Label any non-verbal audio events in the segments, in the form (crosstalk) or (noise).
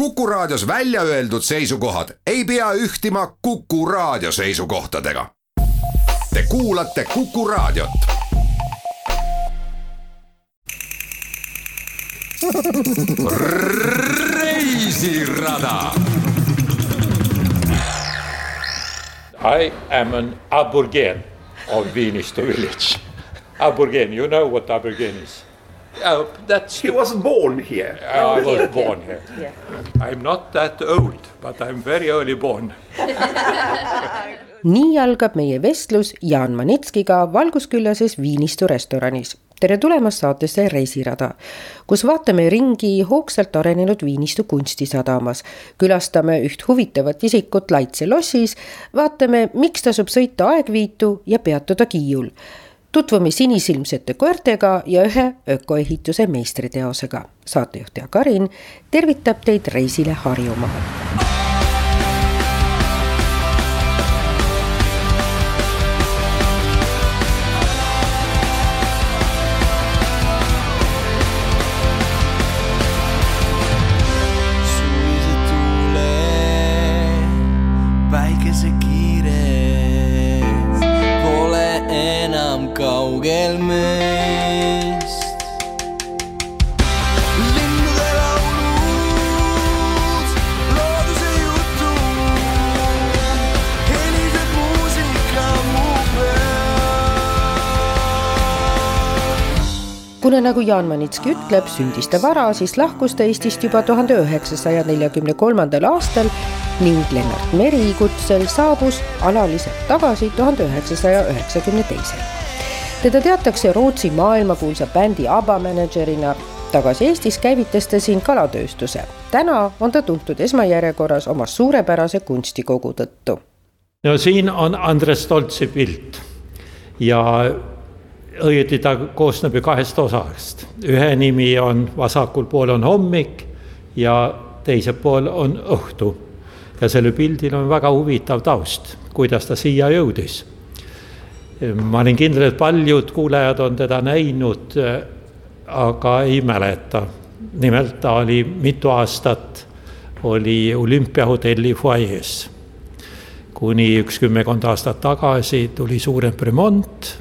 Kuku Raadios välja öeldud seisukohad ei pea ühtima Kuku Raadio seisukohtadega. Te kuulate Kuku Raadiot. reisirada. I am an Aborigine of Viinistu village. Aborigine, you know what Aborigine is? Uh, that's He wasn't born here. I was born here. I'm not that old, but I'm very early born. (laughs) nii algab meie vestlus Jaan Manitskiga valgusküllases Viinistu restoranis. tere tulemast saatesse Reisirada, kus vaatame ringi hoogsalt arenenud Viinistu kunstisadamas. külastame üht huvitavat isikut Laitse lossis, vaatame, miks tasub sõita Aegviitu ja peatuda Kiiul tutvume sinisilmsete koertega ja ühe ökoehituse meistriteosega. saatejuht Jaak Arin tervitab teid reisile Harjumaal. Mu peal. kuna nagu Jaan Manitski ütleb, sündis ta vara, siis lahkus ta Eestist juba tuhande üheksasaja neljakümne kolmandal aastal ning Lennart Meri kutsel saabus alaliselt tagasi tuhande üheksasaja üheksakümne teisel. Teda teatakse Rootsi maailmakuulsa bändi ABBA mänedžerina. tagasi Eestis käivitas ta siin kalatööstuse. täna on ta tuntud esmajärjekorras oma suurepärase kunstikogu tõttu no siin on Andres Toltsi pilt ja õieti ta koosneb ju kahest osast. ühe nimi on vasakul pool on hommik ja teisel pool on õhtu. ja sellel pildil on väga huvitav taust, kuidas ta siia jõudis. Ma olin kindel, et paljud kuulajad on teda näinud, aga ei mäleta. nimelt ta oli mitu aastat, oli olümpiahotelli fuajees kuni üks kümmekond aastat tagasi tuli suurem remont.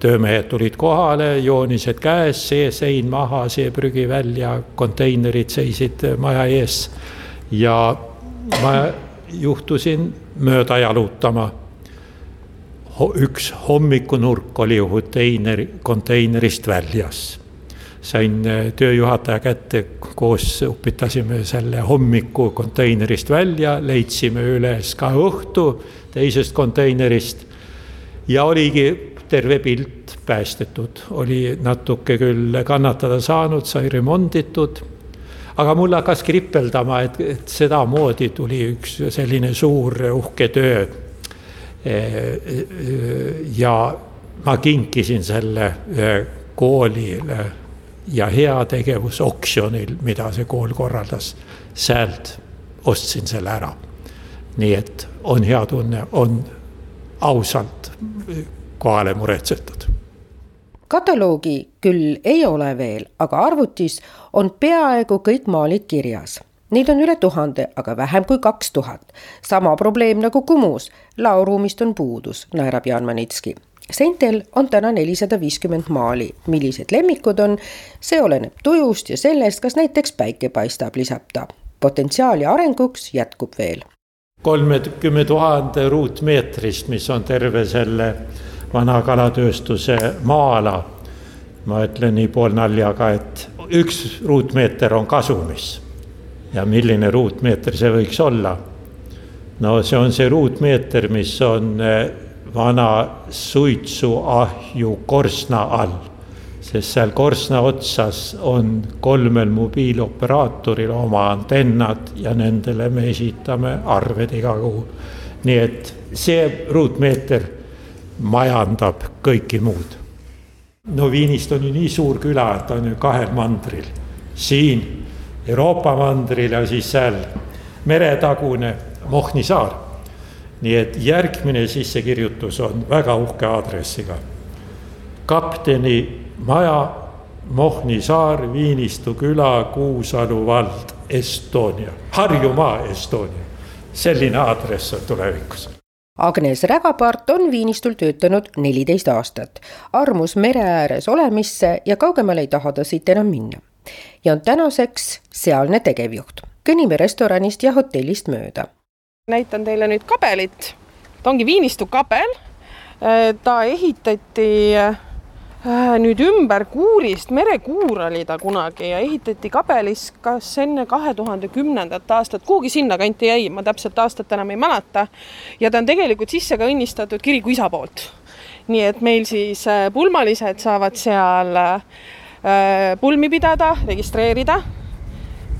töömehed tulid kohale, joonised käes, see sein maha, see prügi välja, konteinerid seisid maja ees. ja ma juhtusin mööda jalutama. Üks hommikunurk oli konteineri, konteinerist väljas sain äh, tööjuhataja kätte, koos upitasime selle hommiku konteinerist välja, leidsime üles ka õhtu teisest konteinerist. ja oligi terve pilt päästetud, oli natuke küll kannatada saanud, sai remonditud. aga mul hakkas kripeldama, et, et sedamoodi tuli üks selline suur uhke töö. Ja ma kinkisin selle ühe koolile ja heategevusoksjonil, mida see kool korraldas, sealt ostsin selle ära. nii et on hea tunne, on ausalt kohale muretsetud. kataloogi küll ei ole veel, aga arvutis on peaaegu kõik maalid kirjas. Neid on üle tuhande, aga vähem kui kaks tuhat. sama probleem nagu Kumus, laoruumist on puudus, naerab Jaan Manitski seintel on täna nelisada viiskümmend maali, millised lemmikud on, see oleneb tujust ja sellest, kas näiteks päike paistab, lisab ta. potentsiaali arenguks jätkub veel. kolmekümne tuhande ruutmeetrist, mis on terve selle vana kalatööstuse maa-ala. ma ütlen nii poolnaljaga, et üks ruutmeeter on kasumis. Ja milline ruutmeeter see võiks olla? no see on see ruutmeeter, mis on vana suitsuahju korstna all. sest seal korstna otsas on kolmel mobiilioperaatoril oma antennad ja nendele me esitame arved iga kuu. nii et see ruutmeeter majandab kõiki muud. no Viinist on ju nii suur küla, et on ju kahel mandril. siin Euroopa mandril ja siis seal meretagune Mohni saar nii et järgmine sissekirjutus on väga uhke aadressiga. kapteni maja, Mohni saar, Viinistu küla, Kuusalu vald, Estonia, Harjumaa Estonia. selline aadress on tulevikus Agnes Rägapart on Viinistul töötanud neliteist aastat, armus mere ääres olemisse ja kaugemale ei taha ta siit enam minna. Ja on tänaseks sealne tegevjuht. kõnnime restoranist ja hotellist mööda. näitan teile nüüd kabelit. ta ongi Viinistu kabel. ta ehitati äh, nüüd ümber kuurist, merekuur oli ta kunagi ja ehitati kabelis kas enne kahe tuhande kümnendat aastat, kuhugi sinnakanti jäi, ma täpselt aastat enam ei mäleta. ja ta on tegelikult sisse ka õnnistatud kiriku isa poolt. nii et meil siis äh, pulmalised saavad seal äh, pulmi pidada, registreerida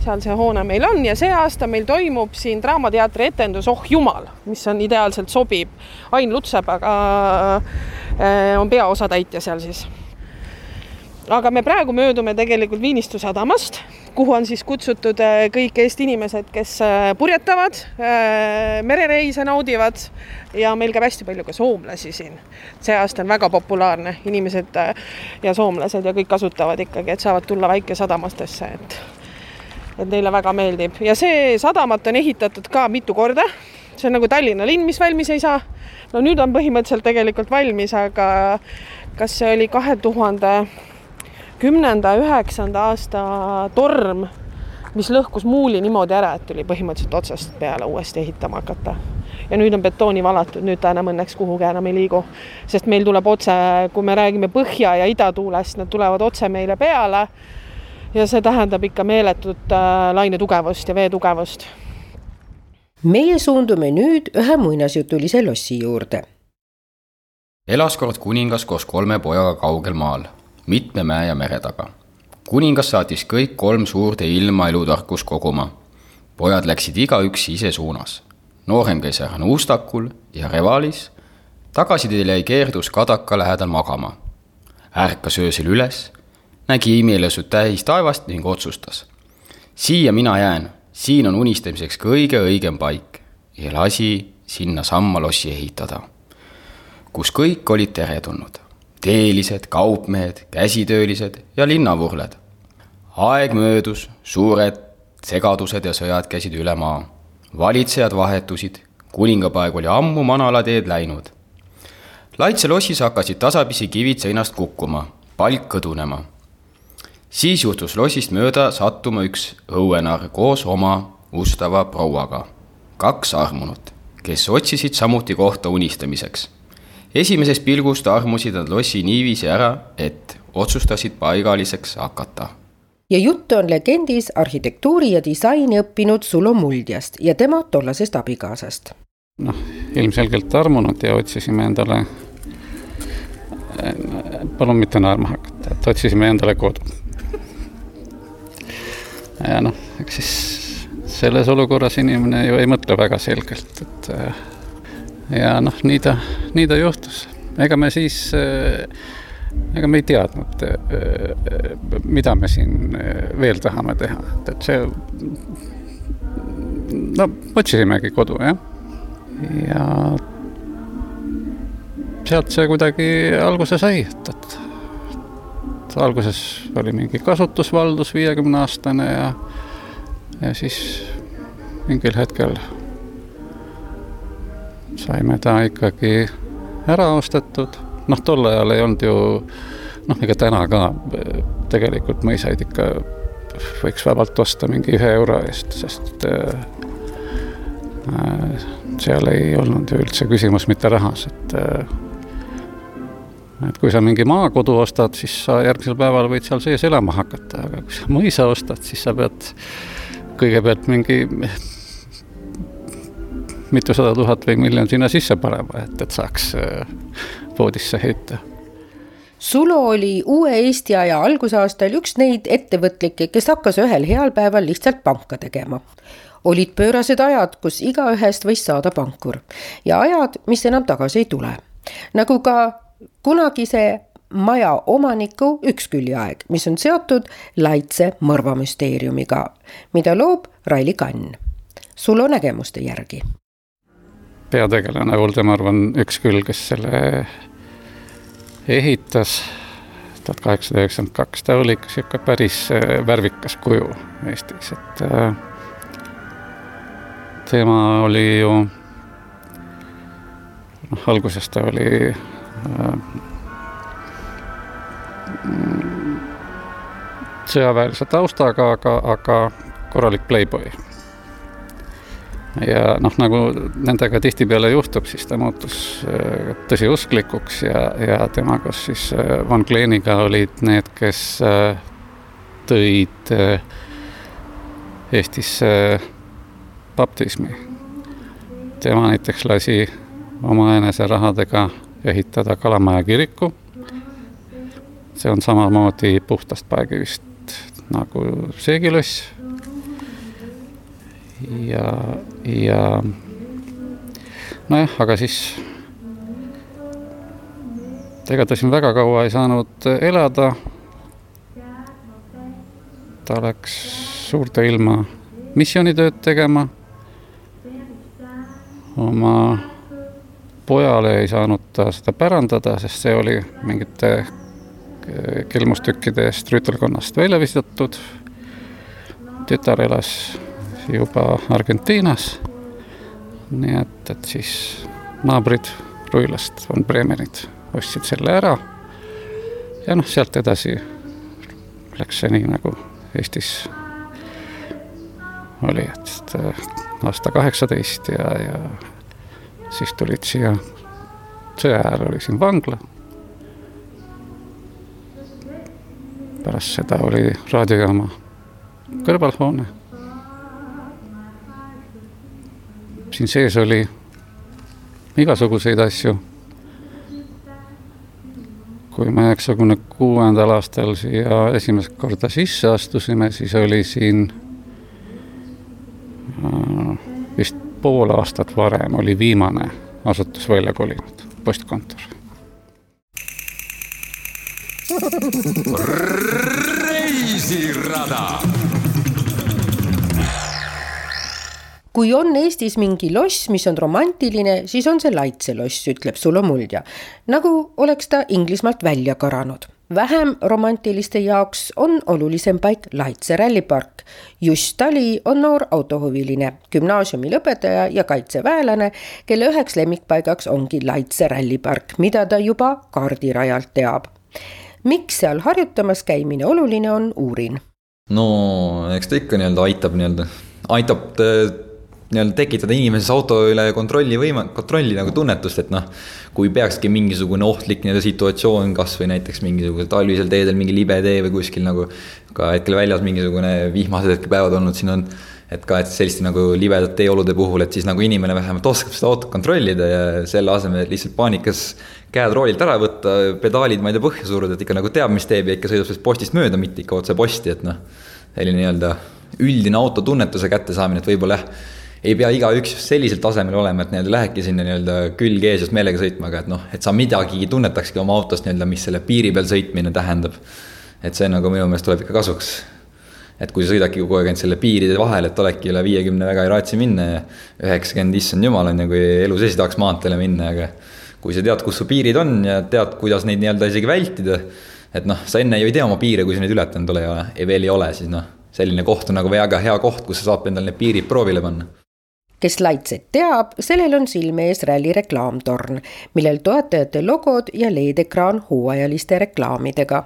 seal see hoone meil on ja see aasta meil toimub siin Draamateatri etendus Oh jumal, mis on ideaalselt sobib. Ain Lutsepaga äh, on peaosatäitja seal siis. Aga me praegu möödume tegelikult Viinistu sadamast, kuhu on siis kutsutud äh, kõik Eesti inimesed, kes äh, purjetavad, merereise naudivad ja meil käib hästi palju ka soomlasi siin. see aasta on väga populaarne, inimesed ja soomlased ja kõik kasutavad ikkagi, et saavad tulla väikesadamastesse, et et neile väga meeldib ja see sadamat on ehitatud ka mitu korda. see on nagu Tallinna linn, mis valmis ei saa. no nüüd on põhimõtteliselt tegelikult valmis, aga kas see oli kahe tuhande kümnenda, üheksanda aasta torm, mis lõhkus muuli niimoodi ära, et tuli põhimõtteliselt otsast peale uuesti ehitama hakata. ja nüüd on betooni valatud, nüüd ta enam õnneks kuhugi enam ei liigu, sest meil tuleb otse, kui me räägime põhja ja idatuulest, nad tulevad otse meile peale ja see tähendab ikka meeletut äh, laine tugevust ja vee tugevust. meie suundume nüüd ühe muinasjutulise lossi juurde. elas kord kuningas koos kolme pojaga kaugel maal, mitme mäe ja mere taga. kuningas saatis kõik kolm suurde ilma elutarkust koguma. pojad läksid igaüks ise suunas. noorem käis ära nuustakul ja revalis, tagasiteel jäi keerdus kadaka lähedal magama. ärkas öösel üles nägi imelõsut täis taevast ning otsustas. siia mina jään, siin on unistamiseks kõige õigem paik ja lasi sinnasamma lossi ehitada, kus kõik olid teretulnud. Teelised, kaupmehed, käsitöölised ja linnavurled. aeg möödus, suured segadused ja sõjad käisid üle maa. valitsejad vahetusid, kuningapaeg oli ammu manalateed läinud. Laitse lossis hakkasid tasapisi kivid seinast kukkuma, palk kõdunema siis juhtus lossist mööda sattuma üks õuenarr koos oma ustava prouaga. kaks armunut, kes otsisid samuti kohta unistamiseks. Esimesest pilgust armusid nad lossi niiviisi ära, et otsustasid paigaliseks hakata ja jutt on legendis arhitektuuri ja disaini õppinud Sulo Muldjast ja tema tollasest abikaasast. noh, ilmselgelt armunud ja otsisime endale, palun mitte naerma hakata, et otsisime endale kodu ja noh, eks siis selles olukorras inimene ju ei mõtle väga selgelt, et äh, ja noh, nii ta, nii ta juhtus. ega me siis, äh, ega me ei teadnud, äh, mida me siin veel tahame teha, et, et see, no otsisimegi kodu, jah. ja sealt see kuidagi alguse sai, et, et et alguses oli mingi kasutusvaldus viiekümne aastane ja, ja siis mingil hetkel saime ta ikkagi ära ostetud, noh, tol ajal ei olnud ju noh, ega täna ka tegelikult mõisaid ikka võiks vabalt osta mingi ühe euro eest, sest äh, seal ei olnud ju üldse küsimus mitte rahas, et äh, et kui sa mingi maakodu ostad, siis sa järgmisel päeval võid seal sees elama hakata, aga kui sa mõisa ostad, siis sa pead kõigepealt mingi mitusada tuhat või miljon sinna sisse panema, et, et saaks voodisse äh, heita Sulo oli uue Eesti aja algusaastal üks neid ettevõtlikke, kes hakkas ühel heal päeval lihtsalt panka tegema. olid pöörased ajad, kus igaühest võis saada pankur ja ajad, mis enam tagasi ei tule. nagu ka kunagise maja omaniku üksküljeaeg, mis on seotud Laitse mõrvamüsteeriumiga, mida loob Raili Kann. Sulo nägemuste järgi. Peategelane Voldemar on üks küll, kes selle ehitas tuhat kaheksasada üheksakümmend kaks, ta oli ikka sihuke päris äh, värvikas kuju Eestis, et äh, tema oli ju, noh, alguses ta oli äh, sõjaväelise taustaga, aga, aga korralik playboy. Ja noh, nagu nendega tihtipeale juhtub, siis ta muutus äh, tõsiusklikuks ja, ja tema koos siis äh, Van Kleeniga olid need, kes äh, tõid Eestisse baptismi. tema näiteks lasi oma enese rahadega ehitada Kalamaja kiriku. see on samamoodi puhtast paekivist nagu seegiloss. Ja, ja nojah, aga siis ega ta siin väga kaua ei saanud elada. ta läks suurde ilma missioonitööd tegema. oma pojale ei saanud ta seda pärandada, sest see oli mingite kelmustükkide eest rüütelkonnast välja visatud. tütar elas juba Argentiinas. nii et, et siis naabrid Ruilast, von Bremenid ostsid selle ära. ja noh, sealt edasi läks see nii nagu Eestis oli, et aasta kaheksateist ja, ja siis tulid siia, sõja ajal oli siin vangla. pärast seda oli raadiojaama kõrvalhoone. Siin sees oli igasuguseid asju. kui me üheksakümne kuuendal aastal siia esimest korda sisse astusime, siis oli siin vist pool aastat varem oli viimane asutus välja kolinud, postkontor. reisirada. Kui on Eestis mingi loss, mis on romantiline, siis on see Laitse loss, ütleb Sulo Muldja. nagu oleks ta Inglismaalt välja karanud vähem romantiliste jaoks on olulisem paik Laitse rallipark. just Tali on noor autohuviline, gümnaasiumi lõpetaja ja kaitseväelane, kelle üheks lemmikpaigaks ongi Laitse rallipark, mida ta juba kaardirajalt teab. miks seal harjutamas käimine oluline on, uurin. no eks ta ikka nii-öelda aitab nii-öelda, aitab nii-öelda tekitada inimeses auto üle kontrolli võima-, kontrolli nagu tunnetust, et noh, kui peakski mingisugune ohtlik nii-öelda situatsioon, kas või näiteks mingisugusel talvisel teedel mingi libe tee või kuskil nagu ka hetkel väljas mingisugune vihmased hetkel päevad olnud siin on, et ka, et selliste nagu libedate teeolude puhul, et siis nagu inimene vähemalt oskab seda autot kontrollida ja selle asemel, lihtsalt paanikas käed roolilt ära võtta, pedaalid, ma ei tea, põhja suruda, et ikka nagu teab, mis teeb ja ikka sõidab sellest postist mööda, mitte ikka otse posti, et noh, selline nii-öelda üldine autotunnetuse kättesaamine, et võib-olla jah ei pea igaüks sellisel tasemel olema, et nii-öelda lähebki sinna nii-öelda külg ees just meelega sõitma, aga et noh, et sa midagigi tunnetakski oma autost nii-öelda, mis selle piiri peal sõitmine tähendab. et see nagu minu meelest tuleb ikka kasuks. et kui sa sõidadki kogu aeg ainult selle piiride vahel, et olekki üle viiekümne väga ei raatsi minna ja üheksakümmend, issand jumal, on ju, kui elu sees tahaks maanteele minna, aga kui sa tead, kus su piirid on ja tead, kuidas neid nii-öelda isegi vältida, et noh, sa enne ju ei tea oma piire, kui sa neid ületanud ole, ja veel ei ole, siis noh, selline koht on nagu väga hea koht, kus sa saad endale need piirid proovile panna kes Laitset teab, sellel on silme ees ralli reklaamtorn, millel toetajate logod ja LED-ekraan hooajaliste reklaamidega.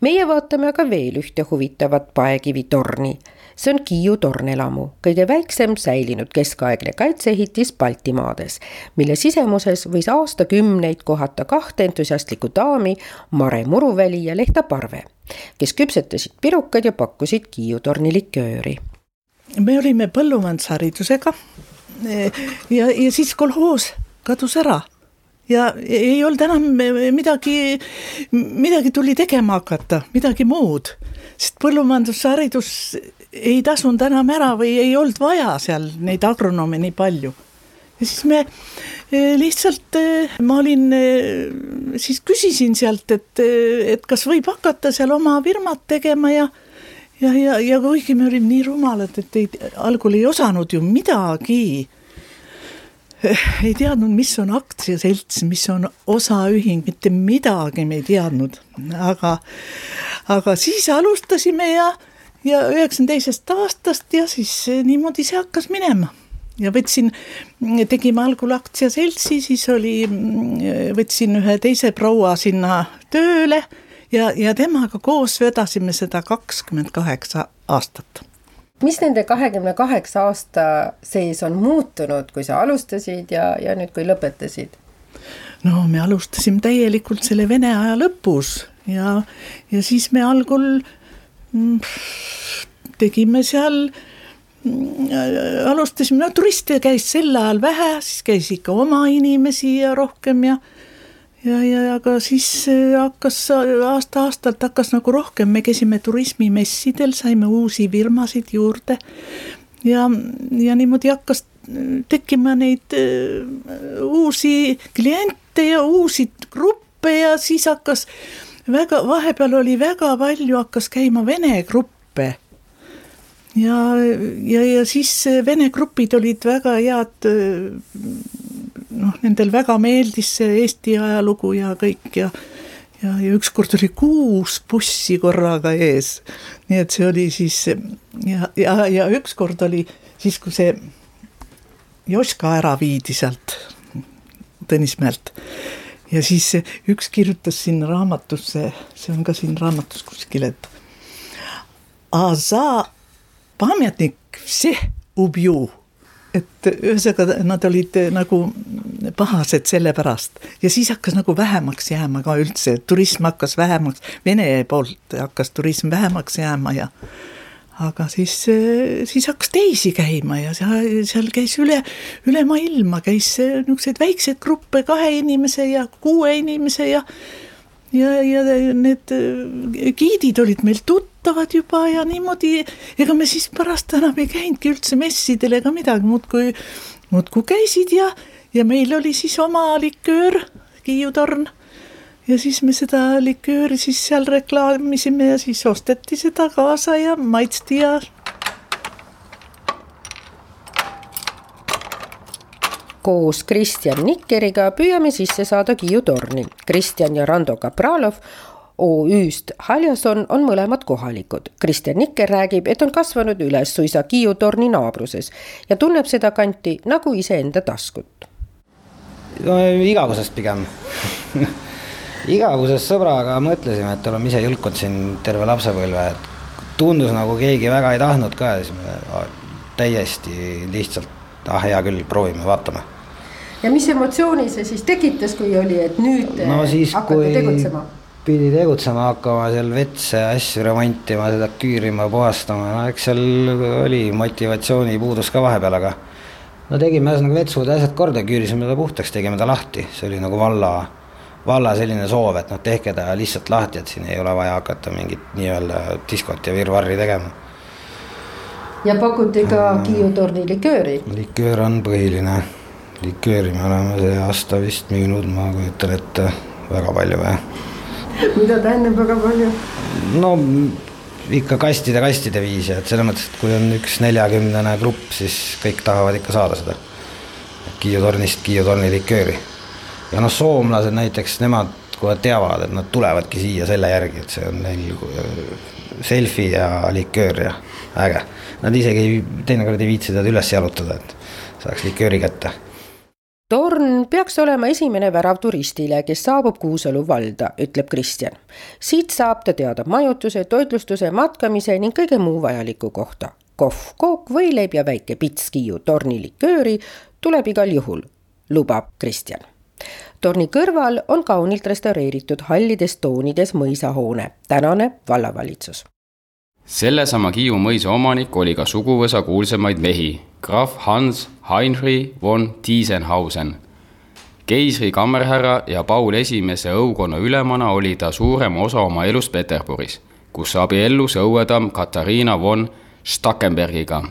meie vaatame aga veel ühte huvitavat paekivitorni. see on Kiiu tornelamu, kõige väiksem säilinud keskaegne kaitseehitis Baltimaades, mille sisemuses võis aastakümneid kohata kahte entusiastlikku daami, Mare Muruväli ja Lehta Parve, kes küpsetasid pirukaid ja pakkusid Kiiu torni likööri me olime põllumajandusharidusega ja, ja siis kolhoos kadus ära ja ei olnud enam midagi, midagi tuli tegema hakata, midagi muud, sest põllumajandusharidus ei tasunud enam ära või ei olnud vaja seal neid agronoome nii palju. ja siis me eh, lihtsalt, eh, ma olin, eh, siis küsisin sealt, et, et kas võib hakata seal oma firmat tegema ja ja, ja, ja kuigi me olime nii rumalad, et ei, algul ei osanud ju midagi. ei teadnud, mis on aktsiaselts, mis on osaühing, mitte midagi me ei teadnud, aga, aga siis alustasime ja, ja üheksakümne teisest aastast ja siis niimoodi see hakkas minema. ja võtsin, tegime algul aktsiaseltsi, siis oli, võtsin ühe teise proua sinna tööle ja, ja temaga koos vedasime seda kakskümmend kaheksa aastat mis nende kahekümne kaheksa aasta sees on muutunud, kui sa alustasid ja, ja nüüd, kui lõpetasid? no me alustasime täielikult selle Vene aja lõpus ja, ja siis me algul mm, tegime seal mm, alustasime, no turiste käis sel ajal vähe, siis käis ikka oma inimesi ja rohkem ja ja, ja aga siis äh, hakkas aasta-aastalt hakkas nagu rohkem, me käisime turismimessidel, saime uusi firmasid juurde. ja, ja niimoodi hakkas tekkima neid uusi kliente ja uusi gruppe ja siis hakkas väga, vahepeal oli väga palju, hakkas käima vene gruppe ja, ja, ja siis vene grupid olid väga head noh, nendel väga meeldis see Eesti ajalugu ja kõik ja ja, ja ükskord oli kuus bussi korraga ees. nii et see oli siis ja, ja, ja ükskord oli siis, kui see Joška ära viidi sealt Tõnismäelt ja siis üks kirjutas sinna raamatusse, see on ka siin raamatus kuskil, et A za pamjatnik vseh ubju et ühesõnaga nad olid eh, nagu pahased selle pärast. Ja siis hakkas nagu vähemaks jääma ka üldse, turism hakkas vähemaks, Vene poolt hakkas turism vähemaks jääma ja aga siis, eh, siis hakkas teisi käima ja seal, seal käis üle, üle maailma käis niisuguseid väikseid gruppe, kahe inimese ja kuue inimese ja ja, ja need äh, giidid olid meil tuttavad juba ja niimoodi, ega me siis pärast enam ei käinudki üldse messidel ega midagi, muudkui, muudkui käisid ja, ja meil oli siis oma liköör, Kiiu torn. ja siis me seda likööri siis seal reklaamisime ja siis osteti seda kaasa ja maitsti ja koos Kristjan Nikkeriga püüame sisse saada Kiiu torni. Kristjan ja Rando Kapralov OÜ-st Haljason on mõlemad kohalikud. Kristjan Nikker räägib, et on kasvanud üles suisa Kiiu torni naabruses ja tunneb seda kanti nagu iseenda taskut. no igavusest pigem (laughs) igavusest sõbraga mõtlesime, et oleme ise jõlkunud siin terve lapsepõlve, et tundus nagu keegi väga ei tahtnud ka ja siis me täiesti lihtsalt ah hea küll, proovime, vaatame. ja mis emotsiooni see siis tekitas, kui oli, et nüüd no, siis, hakkate tegutsema? pidi tegutsema hakkama seal vetse asju remontima, seda küürima, puhastama, no eks seal oli motivatsioonipuudus ka vahepeal, aga no tegime ühesõnaga vetsud asjad korda, küürisime ta puhtaks, tegime ta lahti, see oli nagu valla, valla selline soov, et noh, tehke ta lihtsalt lahti, et siin ei ole vaja hakata mingit nii-öelda diskot ja virvarri tegema ja pakuti ka mm. Kiiu torni likööri. liköör on põhiline, likööri me oleme see aasta vist müünud, ma kujutan ette, väga palju või? (laughs) mida tähendab väga palju? no ikka kastide-kastide viisi, et selles mõttes, et kui on üks neljakümnene grupp, siis kõik tahavad ikka saada seda Kiiu tornist Kiiu torni likööri. ja noh, soomlased näiteks, nemad kohe teavad, et nad tulevadki siia selle järgi, et see on neil selfie ja liköör ja äge nad isegi ei, teinekord ei viitsi teda üles jalutada, et saaks likööri kätte. torn peaks olema esimene värav turistile, kes saabub Kuusalu valda, ütleb Kristjan. siit saab ta teada majutuse, toitlustuse, matkamise ning kõige muu vajaliku kohta. kohv, kook, võileib ja väike pits Kiiu torni likööri tuleb igal juhul, lubab Kristjan torni kõrval on kaunilt restaureeritud hallides toonides mõisahoone, tänane vallavalitsus sellesama Hiiu mõisa omanik oli ka suguvõsa kuulsamaid mehi, krahv Hans Heinrich von Tiesenhausen. keisri kammerhärra ja Paul Esimese õukonna ülemana oli ta suurema osa oma elust Peterburis, kus abiellus õuetamm Katariina von Stackenbergiga.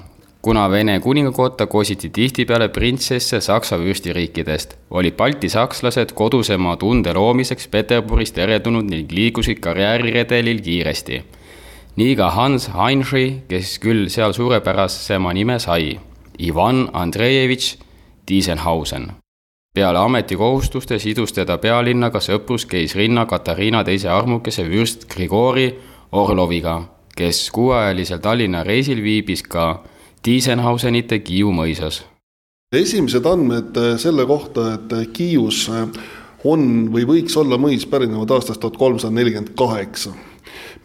kuna Vene kuningakotta kositi tihtipeale printsesse Saksa vürstiriikidest, olid Balti sakslased kodusema tunde loomiseks Peterburis teretulnud ning liigusid karjääriredelil kiiresti nii ka Hans Heinrich, kes küll seal suurepärasema nime sai, Ivan Andreevitš Tiesenhausen. peale ametikohustuste sidus teda pealinnaga sõprus keisrinna Katariina teise armukese vürst Grigori Orloviga, kes kuuajalisel Tallinna reisil viibis ka Tiesenhausenite Kiiu mõisas esimesed andmed äh, selle kohta, et äh, Kiius äh, on või võiks olla mõis, pärinevad aastast tuhat kolmsada nelikümmend kaheksa.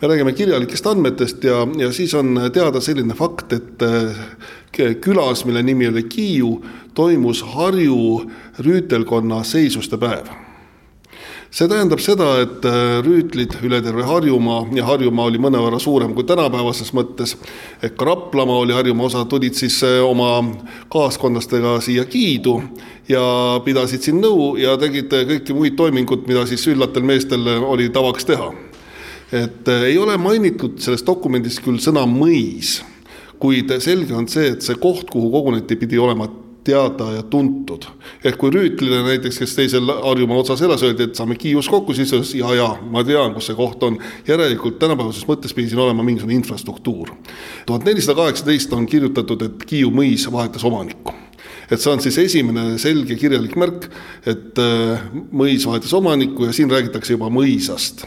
Me räägime kirjalikest andmetest ja, ja siis on teada selline fakt, et külas, mille nimi oli Kiiu, toimus Harju rüütelkonna seisuste päev see tähendab seda, et äh, rüütlid üle terve Harjumaa ja Harjumaa oli mõnevõrra suurem kui tänapäevases mõttes, ka Raplamaa oli Harjumaa osa, tulid siis äh, oma kaaskondlastega siia Kiidu ja pidasid siin nõu ja tegid äh, kõiki muid toiminguid, mida siis üllatel meestel oli tavaks teha. Et ei ole mainitud selles dokumendis küll sõna mõis, kuid selge on see, et see koht, kuhu koguneti, pidi olema teada ja tuntud. et kui Rüütlile näiteks, kes teisel Harjumaa otsas elas, öeldi, et saame Kiius kokku, siis ütles ja, ja ma tean, kus see koht on. järelikult tänapäevases mõttes pidi siin olema mingisugune infrastruktuur. tuhat nelisada kaheksateist on kirjutatud, et Kiiu mõis vahetas omanikku et see on siis esimene selge kirjalik märk, et äh, mõis vahetas omanikku ja siin räägitakse juba mõisast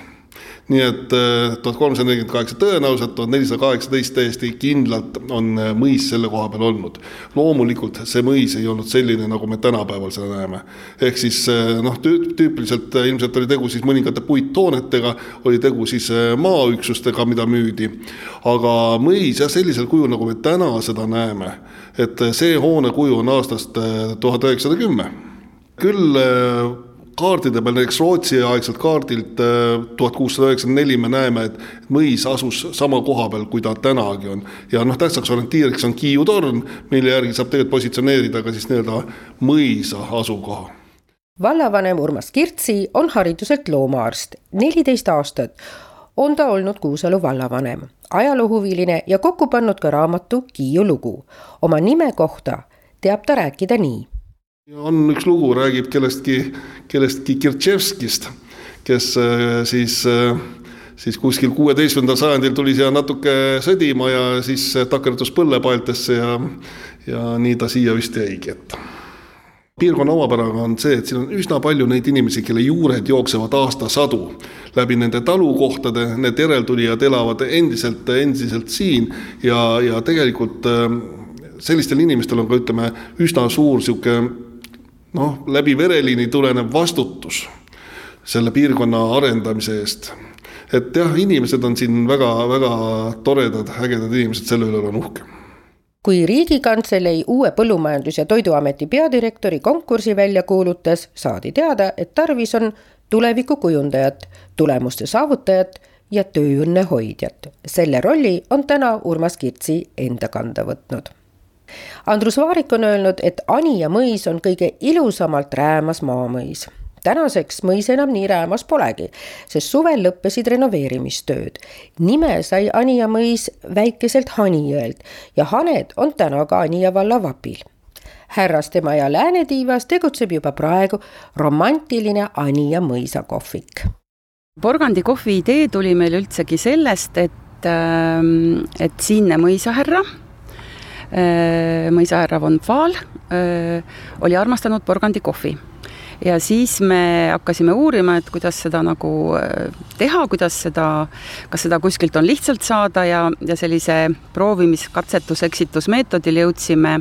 nii et äh, tuhat kolmsada nelikümmend kaheksa tõenäoliselt, tuhat nelisada kaheksateist täiesti kindlalt on äh, mõis selle koha peal olnud. loomulikult see mõis ei olnud selline, nagu me tänapäeval seda näeme. ehk siis äh, noh, tüüpiliselt ilmselt oli tegu siis mõningate puittoonetega, oli tegu siis maaüksustega, mida müüdi. aga mõis jah, sellisel kujul, nagu me täna seda näeme, et see hoonekuju on aastast tuhat üheksasada kümme küll kaardide peal, näiteks Rootsi aegselt kaardilt äh, tuhat kuussada üheksakümmend neli me näeme, et mõis asus sama koha peal, kui ta tänagi on. ja noh, tähtsaks orientiiriks on Kiiu torn, mille järgi saab tegelikult positsioneerida ka siis nii-öelda mõisa asukoha vallavanem Urmas Kirtsi on hariduselt loomaarst, neliteist aastat on ta olnud Kuusalu vallavanem, ajaloohuviline ja kokku pannud ka raamatu Kiiu lugu. oma nime kohta teab ta rääkida nii on üks lugu, räägib kellestki, kellestki Kirtševskist, kes äh, siis, äh, siis kuskil kuueteistkümnendal sajandil tuli siia natuke sõdima ja siis takerdus põllepaeltesse ja, ja nii ta siia vist jäigi, et. Piirkonna omapäraga on see, et siin on üsna palju neid inimesi, kelle juured jooksevad aastasadu läbi nende talukohtade, need järeltulijad elavad endiselt, endiselt siin ja, ja tegelikult äh, sellistel inimestel on ka ütleme, üsna suur niisugune noh, läbi vereliini tulenev vastutus selle piirkonna arendamise eest. et jah, inimesed on siin väga-väga toredad, ägedad inimesed, selle üle olen uhke kui Riigikantselei uue Põllumajandus- ja Toiduameti peadirektori konkursi välja kuulutas, saadi teada, et tarvis on tulevikukujundajat, tulemuste saavutajat ja tööõnne hoidjat. selle rolli on täna Urmas Kirtsi enda kanda võtnud Andrus Vaarik on öelnud, et Anija mõis on kõige ilusamalt räämas maamõis tänaseks mõis enam nii räämas polegi, sest suvel lõppesid renoveerimistööd. nime sai Anija mõis väikeselt Hanijõelt ja haned on täna ka Anija valla vapil. härrastemaja läänetiivas tegutseb juba praegu romantiline Anija mõisa kohvik. porgandi kohvi idee tuli meil üldsegi sellest, et, ähm, et siinne mõisahärra Äh, mõisahärra von Pfaal äh, oli armastanud porgandikohvi ja siis me hakkasime uurima, et kuidas seda nagu äh, teha, kuidas seda, kas seda kuskilt on lihtsalt saada ja, ja sellise proovimis, katsetus, eksitusmeetodil jõudsime,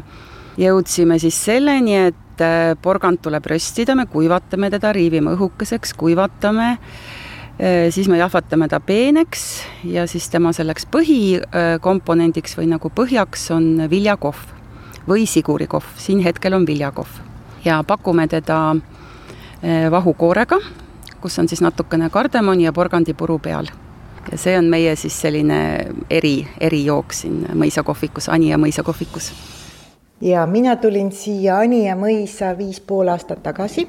jõudsime siis selleni, et porgand tuleb röstida, me kuivatame teda, riivime õhukeseks, kuivatame siis me jahvatame ta peeneks ja siis tema selleks põhikomponendiks või nagu põhjaks on viljakohv või sigurikohv, siin hetkel on viljakohv. ja pakume teda äh, vahukoorega, kus on siis natukene kardemoni ja porgandipuru peal. ja see on meie siis selline eri, erijook siin mõisakohvikus, Anija mõisakohvikus. ja mina tulin siia Anija mõisa viis pool aastat tagasi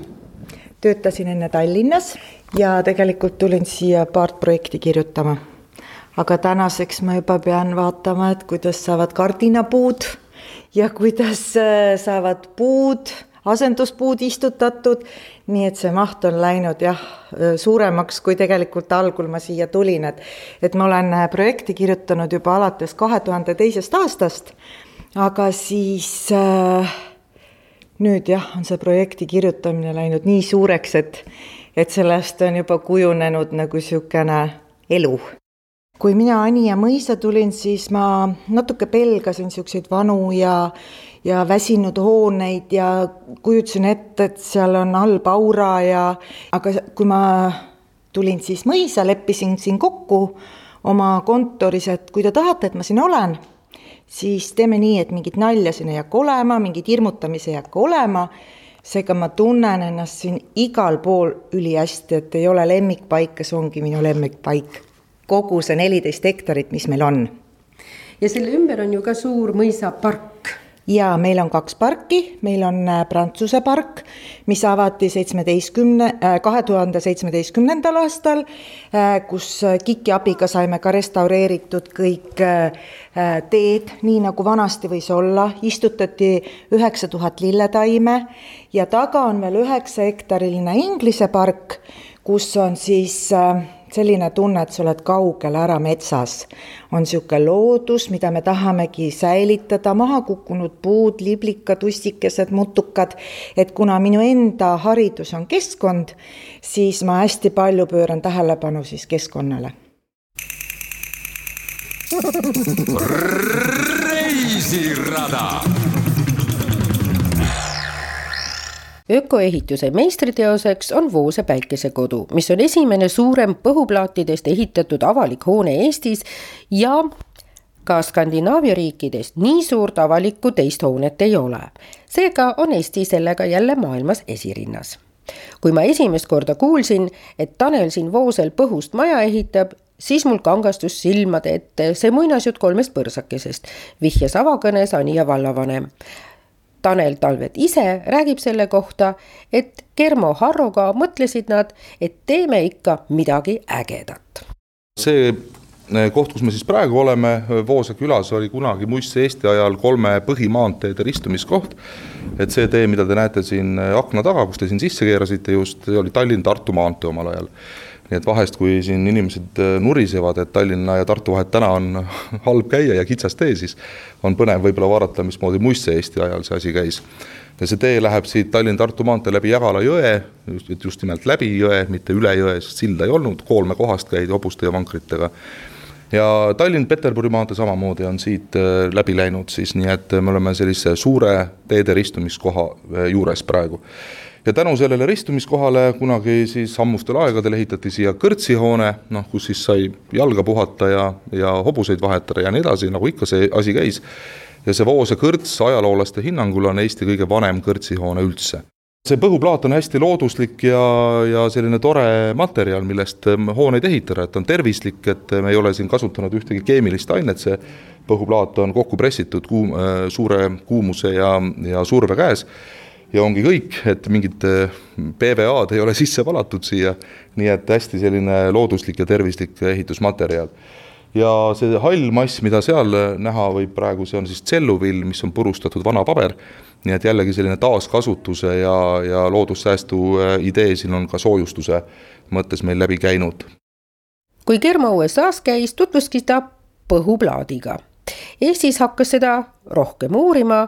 töötasin enne Tallinnas ja tegelikult tulin siia paart projekti kirjutama. aga tänaseks ma juba pean vaatama, et kuidas saavad kardinapuud ja kuidas äh, saavad puud, asenduspuud istutatud. nii et see maht on läinud jah, äh, suuremaks, kui tegelikult algul ma siia tulin, et, et ma olen äh, projekti kirjutanud juba alates kahe tuhande teisest aastast. aga siis äh, nüüd jah, on see projekti kirjutamine läinud nii suureks, et, et sellest on juba kujunenud nagu niisugune elu. kui mina Anija mõisa tulin, siis ma natuke pelgasin niisuguseid vanu ja, ja väsinud hooneid ja kujutasin ette, et seal on halb aura ja, aga kui ma tulin siis mõisa, leppisin siin kokku oma kontoris, et kui te tahate, et ma siin olen, siis teeme nii, et mingit nalja siin ei hakka olema, mingit hirmutamisi ei hakka olema. seega ma tunnen ennast siin igal pool ülihästi, et ei ole lemmikpaika, see ongi minu lemmikpaik. kogu see neliteist hektarit, mis meil on. ja selle ümber on ju ka suur mõisapark ja meil on kaks parki, meil on äh, Prantsuse park, mis avati seitsmeteistkümne, kahe tuhande seitsmeteistkümnendal aastal, äh, kus KIK-i abiga saime ka restaureeritud kõik äh, teed, nii nagu vanasti võis olla, istutati üheksa tuhat lilletaime ja taga on veel üheksa hektariline Inglise park, kus on siis äh, selline tunne, et sa oled kaugel ära metsas. on niisugune loodus, mida me tahamegi säilitada, maha kukkunud puud, liblikad, ussikesed, mutukad, et kuna minu enda haridus on keskkond, siis ma hästi palju pööran tähelepanu siis keskkonnale. reisirada ökoehituse meistriteoseks on Voose päikesekodu, mis on esimene suurem põhuplaatidest ehitatud avalik hoone Eestis ja ka Skandinaavia riikides nii suurt avalikku teist hoonet ei ole. seega on Eesti sellega jälle maailmas esirinnas. kui ma esimest korda kuulsin, et Tanel siin Voosel põhust maja ehitab, siis mul kangastus silmade ette see muinasjutt kolmest põrsakesest, vihjas avakõnes Anija vallavanem Tanel Talvet ise räägib selle kohta, et Germo Harroga mõtlesid nad, et teeme ikka midagi ägedat. see eh, koht, kus me siis praegu oleme, Voose külas, oli kunagi muistse Eesti ajal kolme põhimaanteede ristumiskoht. et see tee, mida te näete siin akna taga, kus te siin sisse keerasite just, see oli Tallinn-Tartu maantee omal ajal nii et vahest, kui siin inimesed äh, nurisevad, et Tallinna ja Tartu vahet täna on (laughs) halb käia ja kitsas tee, siis on põnev võib-olla vaadata, mismoodi muistse Eesti ajal see asi käis. ja see tee läheb siit Tallinn-Tartu maantee läbi Jägala jõe, just, just nimelt läbi jõe, mitte üle jõe, sest silda ei olnud, koolme kohast käidi hobuste ja vankritega ja Tallinn-Peterburi maantee samamoodi on siit äh, läbi läinud siis, nii et me oleme sellise suure teede ristumiskoha äh, juures praegu ja tänu sellele ristumiskohale kunagi siis ammustel aegadel ehitati siia kõrtsihoone, noh, kus siis sai jalga puhata ja, ja hobuseid vahetada ja nii edasi, nagu ikka see asi käis. ja see Voose kõrts ajaloolaste hinnangul on Eesti kõige vanem kõrtsihoone üldse. See põhuplaat on hästi looduslik ja, ja selline tore materjal, millest hooneid ehitada, et on tervislik, et me ei ole siin kasutanud ühtegi keemilist ainet, see põhuplaat on kokku pressitud kuum, suure kuumuse ja, ja surve käes ja ongi kõik, et mingit äh, PVA-d ei ole sisse valatud siia, nii et hästi selline looduslik ja tervislik ehitusmaterjal. ja see hall mass, mida seal näha võib praegu, see on siis tselluvill, mis on purustatud vana paber, nii et jällegi selline taaskasutuse ja, ja loodussäästu äh, idee siin on ka soojustuse mõttes meil läbi käinud. kui Germo USA-s käis, tutvuski ta põhuplaadiga. Eestis hakkas seda rohkem uurima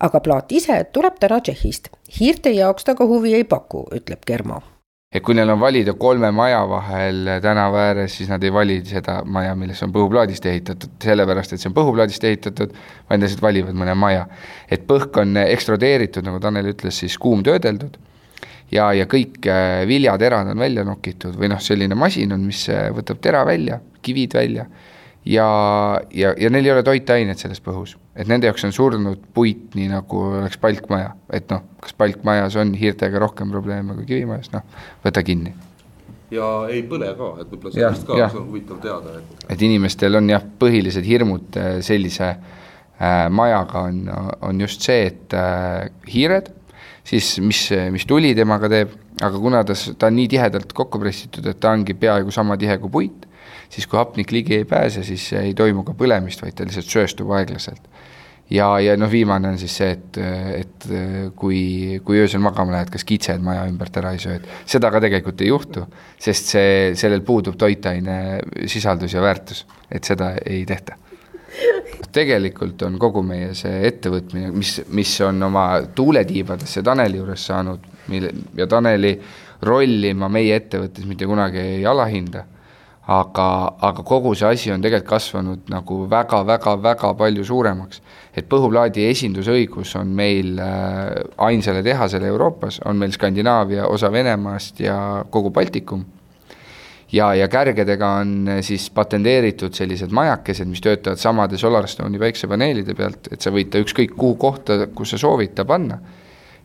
aga plaat ise tuleb täna Tšehhist. hiirte jaoks ta ka huvi ei paku, ütleb Germo. et kui neil on valida kolme maja vahel tänava ääres, siis nad ei vali seda maja, milles on põhuplaadist ehitatud, sellepärast et see on põhuplaadist ehitatud, vaid lihtsalt valivad mõne maja. et põhk on ekstrudeeritud, nagu Tanel ütles, siis kuumtöödeldud ja, ja kõik äh, viljaterad on välja nokitud või noh, selline masin on, mis äh, võtab tera välja, kivid välja ja, ja, ja neil ei ole toitainet selles põhus, et nende jaoks on surnud puit, nii nagu oleks palkmaja, et noh, kas palkmajas on hiirtega rohkem probleeme kui kivimajas, noh, võta kinni. ja ei põle ka, et võib-olla sellest ka, see on huvitav teada, et. et inimestel on jah, põhilised hirmud äh, sellise äh, majaga on, on just see, et äh, hiired, siis mis, mis tuli temaga teeb, aga kuna ta, ta on nii tihedalt kokku pressitud, et ta ongi peaaegu sama tihe kui puit siis kui hapnik ligi ei pääse, siis ei toimu ka põlemist, vaid ta lihtsalt sööstub aeglaselt. ja, ja noh, viimane on siis see, et, et kui, kui öösel magama lähed, kas kitsed maja ümbert ära ei söö, et seda ka tegelikult ei juhtu, sest see, sellel puudub toitaine sisaldus ja väärtus, et seda ei tehta. Tegelikult on kogu meie see ettevõtmine, mis, mis on oma tuuletiibadesse Taneli juures saanud, mille ja Taneli rolli ma meie ettevõttes mitte kunagi ei alahinda aga, aga kogu see asi on tegelikult kasvanud nagu väga-väga-väga palju suuremaks. et põhuplaadi esindusõigus on meil äh, ainsale tehasele Euroopas, on meil Skandinaavia, osa Venemaast ja kogu Baltikum ja, ja kärgedega on äh, siis patenteeritud sellised majakesed, mis töötavad samade SolarStone'i päiksepaneelide pealt, et sa võid ta ükskõik kuhu kohta, kus sa soovid ta panna.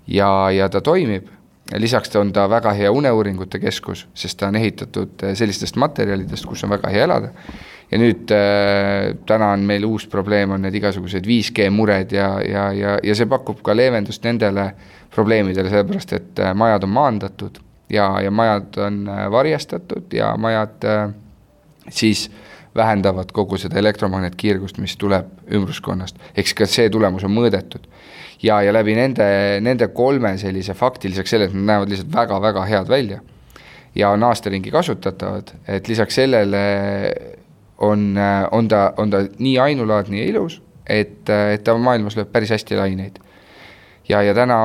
ja, ja ta toimib, lisaks on ta väga hea uneuuringute keskus, sest ta on ehitatud äh, sellistest materjalidest, kus on väga hea elada ja nüüd äh, täna on meil uus probleem, on need igasugused 5G mured ja, ja, ja, ja see pakub ka leevendust nendele probleemidele, sellepärast et äh, majad on maandatud ja, ja majad on varjastatud ja majad äh, siis vähendavad kogu seda elektromagnetkiirgust, mis tuleb ümbruskonnast, eks ka see tulemus on mõõdetud. Ja, ja läbi nende, nende kolme sellise fakti, lisaks sellele, et nad näevad lihtsalt väga-väga head välja ja on aastaringi kasutatavad, et lisaks sellele on, on ta, on ta nii ainulaadne ja ilus, et, et ta maailmas lööb päris hästi laineid. ja, ja täna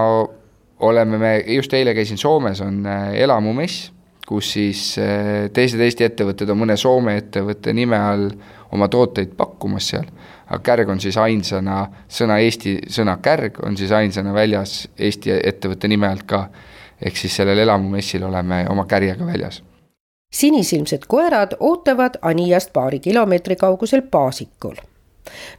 oleme me, just eile käisin Soomes, on äh, elamumess, kus siis äh, teised Eesti ettevõtted on mõne Soome ettevõtte nime all oma tooteid pakkumas seal. aga Kärg on siis ainsana, sõna Eesti, sõna Kärg on siis ainsana väljas Eesti ettevõtte nime alt ka. ehk siis sellel elamumessil oleme oma kärjega väljas sinisilmsed koerad ootavad Aniast paari kilomeetri kaugusel Paasikul.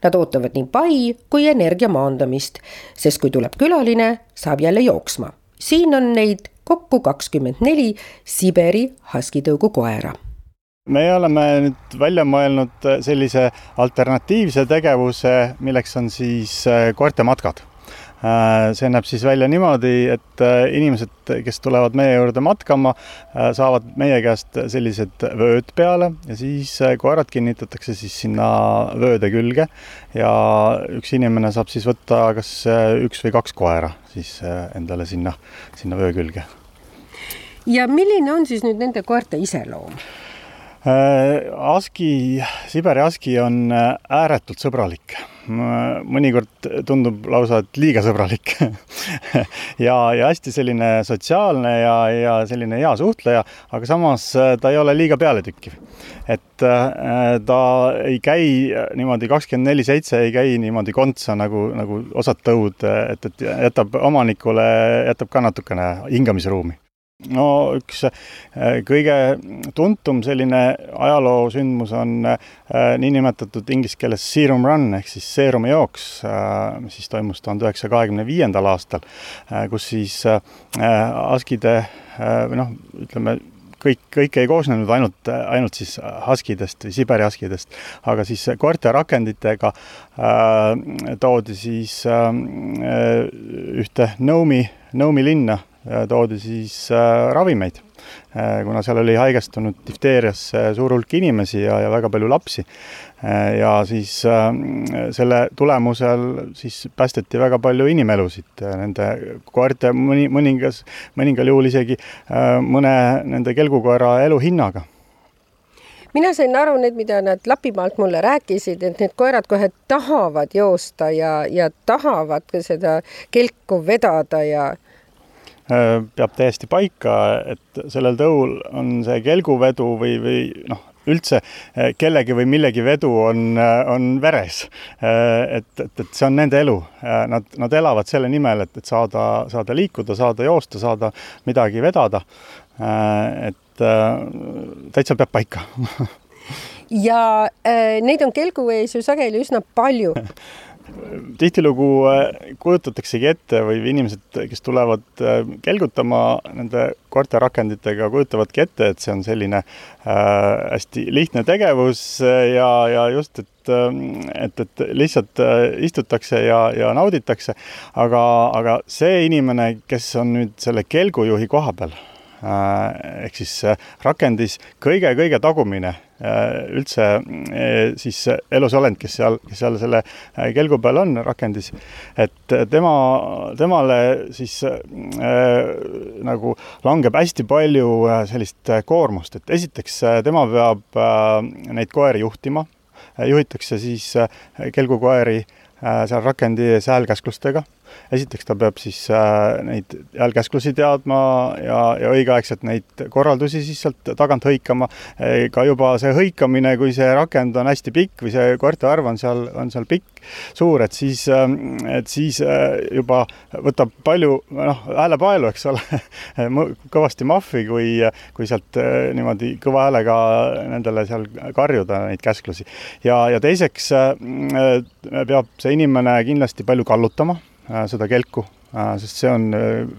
Nad ootavad nii pai kui energia maandamist, sest kui tuleb külaline, saab jälle jooksma. siin on neid kokku kakskümmend neli Siberi haskitõugu koera me oleme nüüd välja mõelnud sellise alternatiivse tegevuse, milleks on siis koertematkad Äh, see näeb siis välja niimoodi, et äh, inimesed, kes tulevad meie juurde matkama, äh, saavad meie käest sellised vööd peale ja siis koerad kinnitatakse siis sinna vööde külge ja üks inimene saab siis võtta kas üks või kaks koera siis endale sinna, sinna vöö külge. Ja milline on siis nüüd nende koerte iseloom? Aski, Siberi aski on ääretult sõbralik mõnikord tundub lausa, et liiga sõbralik (laughs) ja, ja hästi selline sotsiaalne ja, ja selline hea suhtleja, aga samas äh, ta ei ole liiga pealetükkiv. et äh, ta ei käi niimoodi kakskümmend neli seitse ei käi niimoodi kontsa nagu, nagu osad tõud, et, et jätab omanikule, jätab ka natukene hingamisruumi no üks äh, kõige tuntum selline ajaloosündmus on äh, niinimetatud inglise keeles Serum Run ehk siis seerumi jooks, äh, mis siis toimus tuhande üheksasaja kahekümne viiendal aastal, kus siis askide või noh, ütleme kõik, kõik ei koosnenud ainult, ainult siis haskidest või Siberi haskidest, aga siis koerte rakenditega äh, toodi siis äh, ühte Nõumi, Nõumi linna toodi siis äh, ravimeid, äh, kuna seal oli haigestunud difteeriasse suur hulk inimesi ja, ja väga palju lapsi. Äh, ja siis selle tulemusel siis päästeti väga palju inimelusid nende koerte mõni, mõningas, mõningal juhul isegi mõne nende kelgukoera elu hinnaga mina sain aru need, mida nad Lapimaalt mulle rääkisid, et need koerad kohe tahavad joosta ja, ja tahavad seda kelku vedada ja Äh, peab täiesti paika, et sellel tõul on see kelguvedu või, või noh, üldse äh, kellegi või millegi vedu on, äh, on veres. et, et, et see on nende elu. Nad, nad elavad selle nimel, et, et saada, saada liikuda, saada joosta, saada midagi vedada. et täitsa peab paika (laughs) ja äh, neid on kelguvees ju sageli üsna palju (laughs) tihtilugu äh, kujutataksegi ette või inimesed, kes tulevad äh, kelgutama nende koerterakenditega, kujutavadki ette, et see on selline äh, hästi lihtne tegevus ja, ja just, et, et, et lihtsalt istutakse ja, ja nauditakse. aga, aga see inimene, kes on nüüd selle kelgujuhi koha peal ehk siis äh, rakendis kõige-kõige tagumine äh, üldse siis elusolend, kes seal, kes seal selle kelgu peal on, rakendis, et tema, temale siis äh, nagu langeb hästi palju sellist koormust, et esiteks tema peab äh, neid koeri juhtima, juhitakse siis kelgukoeri äh, seal rakendi ees häälkäsklustega esiteks ta peab siis äh, neid jälgkäsklusi teadma ja, ja õigeaegselt neid korraldusi siis sealt tagant hõikama. ka juba see hõikamine, kui see rakend on hästi pikk või see koerte arv on seal, on seal pikk, suur, et siis, et siis juba võtab palju noh, häälepaelu, eks ole (laughs) kõvasti mahvi, kui, kui sealt niimoodi kõva häälega nendele seal karjuda neid käsklusi. ja, ja teiseks peab see inimene kindlasti palju kallutama seda kelku sest see on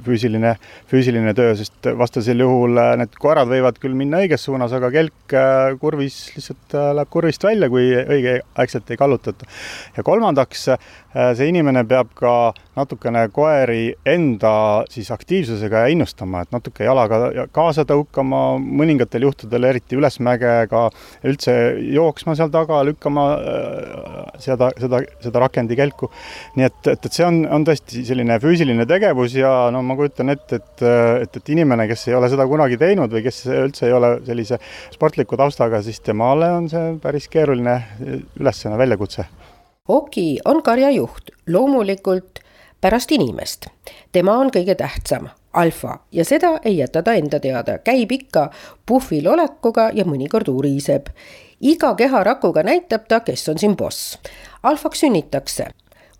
füüsiline, füüsiline töö, sest vastasel juhul need koerad võivad küll minna õiges suunas, aga kelk kurvis lihtsalt läheb kurvist välja, kui õigeaegselt ei kallutata. ja kolmandaks, see inimene peab ka natukene koeri enda siis aktiivsusega innustama, et natuke jalaga kaasa tõukama, mõningatel juhtudel eriti ülesmäge ka üldse jooksma seal taga, lükkama seda, seda, seda rakendikelku. nii et, et, et see on, on tõesti selline füüsiline tegevus ja no ma kujutan ette, et, et, et inimene, kes ei ole seda kunagi teinud või kes üldse ei ole sellise sportliku taustaga, siis temale on see päris keeruline ülesanne, väljakutse. Oki on karjajuht, loomulikult pärast inimest. tema on kõige tähtsam, alfa ja seda ei jäta ta enda teada, käib ikka puhvil olekuga ja mõnikord uriseb. iga keharakuga näitab ta, kes on siin boss. alfaks sünnitakse.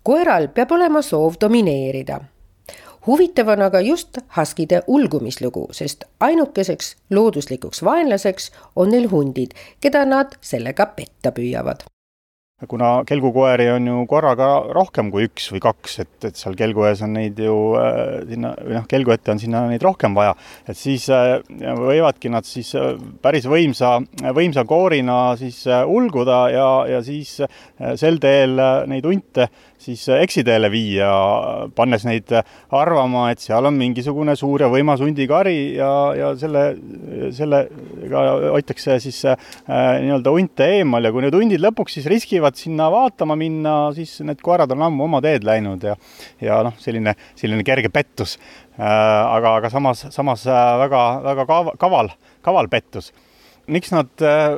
Koeral peab olema soov domineerida. Huvitav on aga just haskide ulgumislugu, sest ainukeseks looduslikuks vaenlaseks on neil hundid, keda nad sellega petta püüavad kuna kelgukoeri on ju korraga rohkem kui üks või kaks, et, et seal kelgu ees on neid ju äh, sinna või noh, kelgu ette on sinna neid rohkem vaja, et siis äh, võivadki nad siis äh, päris võimsa, võimsa koorina siis ulguda ja, ja siis sel teel neid hunte siis eksiteele viia, pannes neid arvama, et seal on mingisugune suur ja võimas hundikari ja, ja selle, sellega hoitakse siis äh, nii-öelda hunte eemal ja kui need hundid lõpuks siis riskivad sinna vaatama minna, siis need koerad on ammu oma teed läinud ja, ja noh, selline, selline kerge pettus äh,. aga, aga samas, samas äh, väga, väga kaval, kaval, kaval pettus. miks nad äh,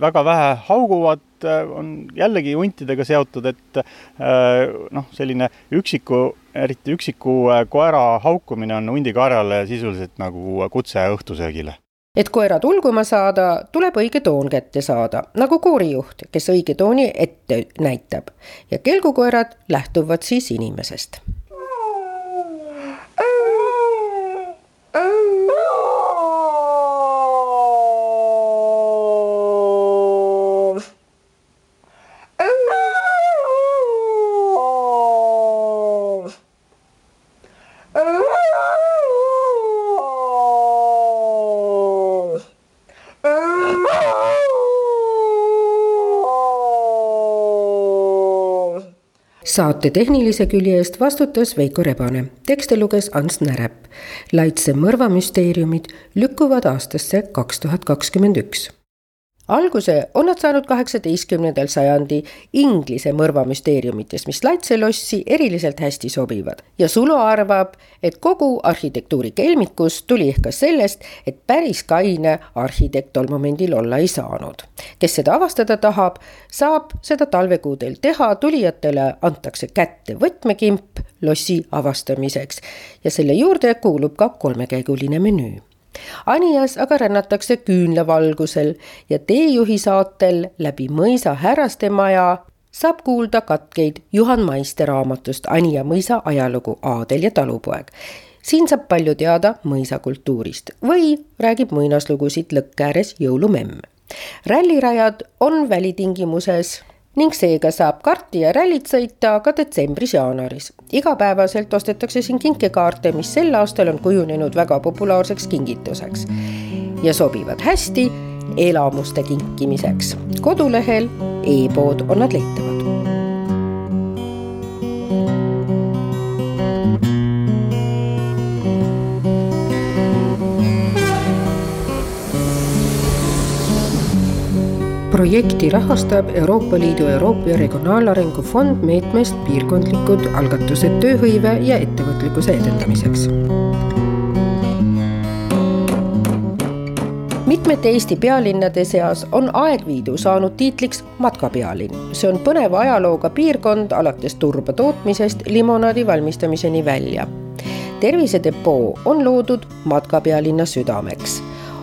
väga vähe hauguvad, äh, on jällegi huntidega seotud, et äh, noh, selline üksiku, eriti üksiku koera haukumine on hundikarjale sisuliselt nagu kutse õhtusöögile et koerad ulguma saada, tuleb õige toon kätte saada, nagu koorijuht, kes õige tooni ette näitab. Ja kelgukoerad lähtuvad siis inimesest saate tehnilise külje eest vastutas Veiko Rebane, tekste luges Ants Närepp. Laitse mõrvamüsteeriumid lükkuvad aastasse kaks tuhat kakskümmend üks alguse on nad saanud kaheksateistkümnendal sajandi Inglise mõrvamüsteeriumitest, mis Laitse lossi eriliselt hästi sobivad. ja Sulo arvab, et kogu arhitektuuri kelmikus tuli ehk ka sellest, et päris kaine arhitekt tol momendil olla ei saanud. kes seda avastada tahab, saab seda talvekuudel teha, tulijatele antakse kätte võtmekimp lossi avastamiseks ja selle juurde kuulub ka kolmekäiguline menüü Anias aga rännatakse küünlavalgusel ja teejuhi saatel läbi mõisa härrastemaja saab kuulda katkeid Juhan Maiste raamatust Anija mõisa ajalugu Aadel ja talupoeg. siin saab palju teada mõisakultuurist või räägib muinaslugusid lõkke ääres jõulumemm. rallirajad on välitingimuses ning seega saab karti ja rallit sõita ka detsembris-jaanuaris. igapäevaselt ostetakse siin kinkekaarte, mis sel aastal on kujunenud väga populaarseks kingituseks ja sobivad hästi elamuste kinkimiseks. kodulehel e-pood on nad leitavad. Projekti rahastab Euroopa Liidu Euroopa Regionaalarengu Fond meetmest piirkondlikud algatused tööhõive ja ettevõtlikkuse edendamiseks mitmete Eesti pealinnade seas on Aegviidu saanud tiitliks matkapealinn. see on põneva ajalooga piirkond alates turba tootmisest limonaadi valmistamiseni välja. tervisedepoo on loodud matkapealinna südameks.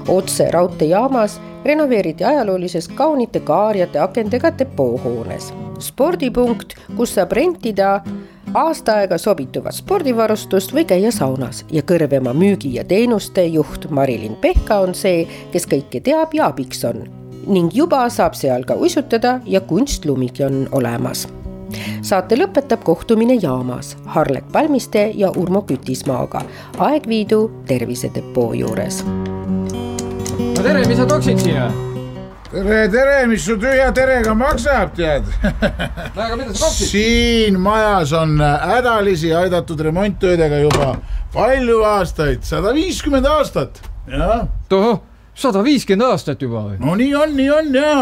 Otse raudteejaamas renoveeriti ajaloolises kaunite kaarjate akendega depoohoones. spordipunkt, kus saab rentida aasta aega sobituvat spordivarustust või käia saunas ja kõrvema müügi ja teenuste juht Marilyn Pehka on see, kes kõike teab ja abiks on. ning juba saab seal ka uisutada ja kunstlumigi on olemas. saate lõpetab kohtumine jaamas Harlek Palmiste ja Urmo Kütismaaga Aegviidu tervisedepoo juures. No tere, mis sa toksid või? tere, tere, mis su tühja terega maksab, tead (laughs) no aga mida sa toksid? siin majas on hädalisi aidatud remonttöödega juba palju aastaid, sada viiskümmend aastat, jah. tohoh, sada viiskümmend aastat juba või? no nii on, nii on ja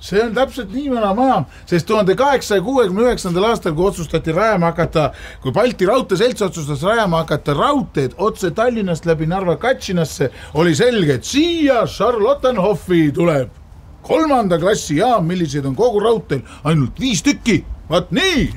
see on täpselt nii vana maja, sest tuhande kaheksasaja kuuekümne üheksandal aastal, kui otsustati rajama hakata, kui Balti Raudteeselts otsustas rajama hakata raudteed otse Tallinnast läbi Narva Katšinasse, oli selge, et siia Charlottenhoffi tuleb. Kolmanda klassi jaam, milliseid on kogu raudteel? Ainult viis tükki. Vot nii.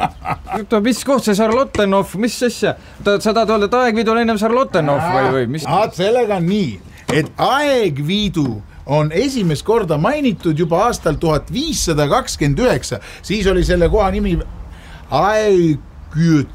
(laughs) Oota, mis koht see Charlottenhof, mis asja, sa tahad öelda, et Aegviidul ennem Charlottenhof või, või mis? sellega on nii, et Aegviidu on esimest korda mainitud juba aastal tuhat viissada kakskümmend üheksa, siis oli selle koha nimi Aeg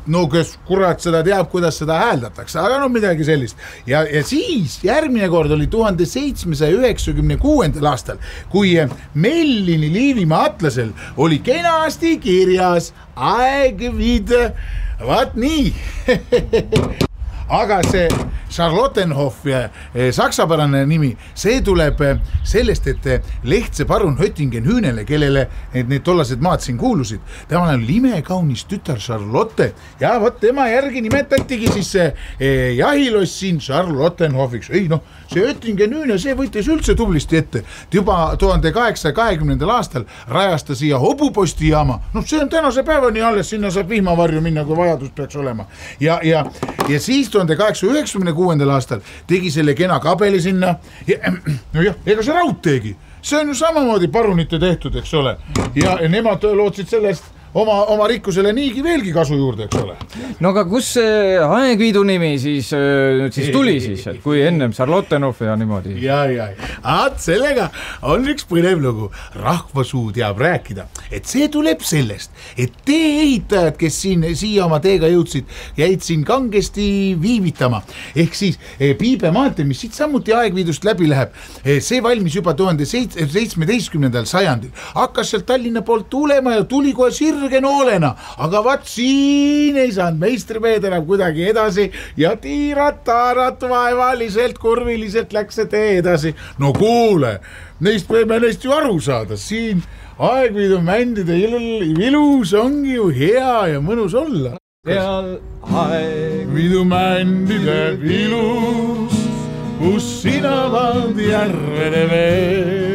no kes kurat seda teab, kuidas seda hääldatakse, aga no midagi sellist. ja, ja siis järgmine kord oli tuhande seitsmesaja üheksakümne kuuendal aastal, kui Mellini Liivimaa atlasel oli kenasti kirjas Aegvid, vaat nii (laughs) aga see Charlottenhof, saksapärane nimi, see tuleb sellest, et Lehtse parun Höttingen Hüünele, kellele need, need tollased maad siin kuulusid, temal on imekaunis tütar Charlotte ja vot tema järgi nimetatigi siis see eh, jahiloss siin Charlottenhofiks, ei noh, see Höttingen Hüüne, see võttis üldse tublisti ette. juba tuhande kaheksasaja kahekümnendal aastal rajas ta siia hobupostijaama, noh, see on tänase päevani alles, sinna saab vihmavarju minna, kui vajadus peaks olema. Ja, ja, ja siis tuhande kaheksasaja üheksakümne kuuendal aastal tegi selle kena kabeli sinna ja (clears throat) nojah, ega see raudteegi, see on ju samamoodi parunite tehtud, eks ole, ja nemad lootsid sellest oma, oma rikkusele niigi veelgi kasu juurde, eks ole. no aga kus see Aegviidu nimi siis nüüd siis tuli siis, et kui ennem Charlottenhof ja niimoodi? ja, ja, vaat sellega on üks põnev lugu, rahvasuu teab rääkida, et see tuleb sellest, et tee-ehitajad, kes siin siia oma teega jõudsid, jäid siin kangesti viivitama. ehk siis eh, Piibe maantee, mis siit samuti Aegviidust läbi läheb, see valmis juba tuhande seitsme, seitsmeteistkümnendal sajandil, hakkas sealt Tallinna poolt tulema ja tuli kohe sirge sirge noolena, aga vaat siin ei saanud meistrimehed enam kuidagi edasi ja tiirat-taarat vaevaliselt, kurviliselt läks see tee edasi. no kuule, neist võime neist ju aru saada, siin Aegviidu mändide ilus ongi ju hea ja mõnus olla. seal Aegviidu mändide ilus, kus sinavad järvede veed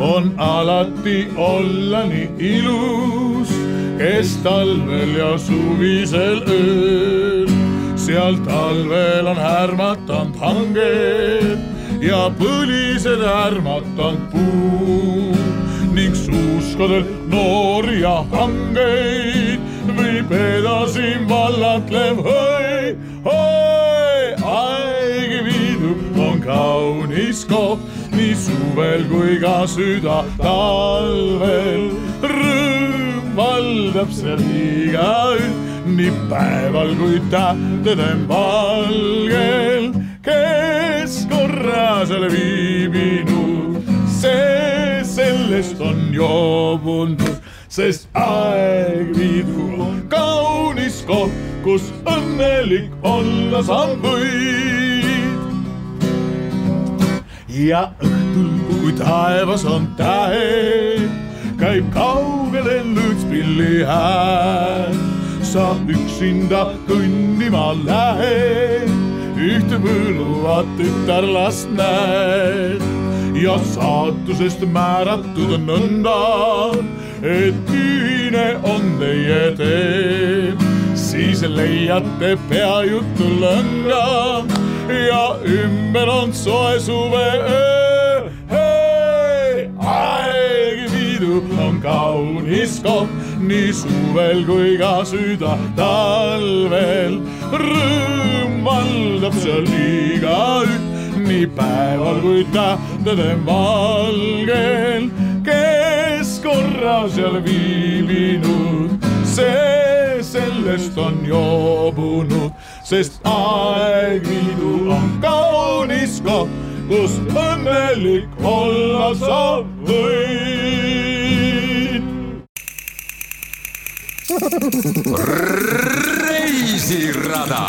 on alati olla nii ilus, kes talvel ja suvisel ööl. seal talvel on härmatanud hanged ja põlised ärmatanud puu ning suuskadel noori ja hangeid viib edasi vallatlev hõi, hõi, Aegviidu on kaunis koht nii suvel kui ka süda talvel. rõõm valdab seal igaüht, nii päeval kui tähtede valgel, kes korra seal viibinud, see sellest on joobunud, sest Aegviidu on kaunis koht, kus õnnelik olla saab võid ja õhtul, kui taevas on tähed, käib kaugele lõõtspilli hääl. sa üksinda kõnnima lähed, ühte võluvat tütarlast näed ja saatusest määratud on nõnda, et ühine on teie tee, siis leiate peajutu lõnga ja ümber on soe suveöö. Aegviidu on kaunis koht nii suvel kui ka süda talvel. rõõm valdab seal igaüht nii päeval kui tähtede valgel, kes korra seal viibinud, see sellest on joobunud, sest aegviidu on kaunis koht, kus õnnelik olla sa võid. reisirada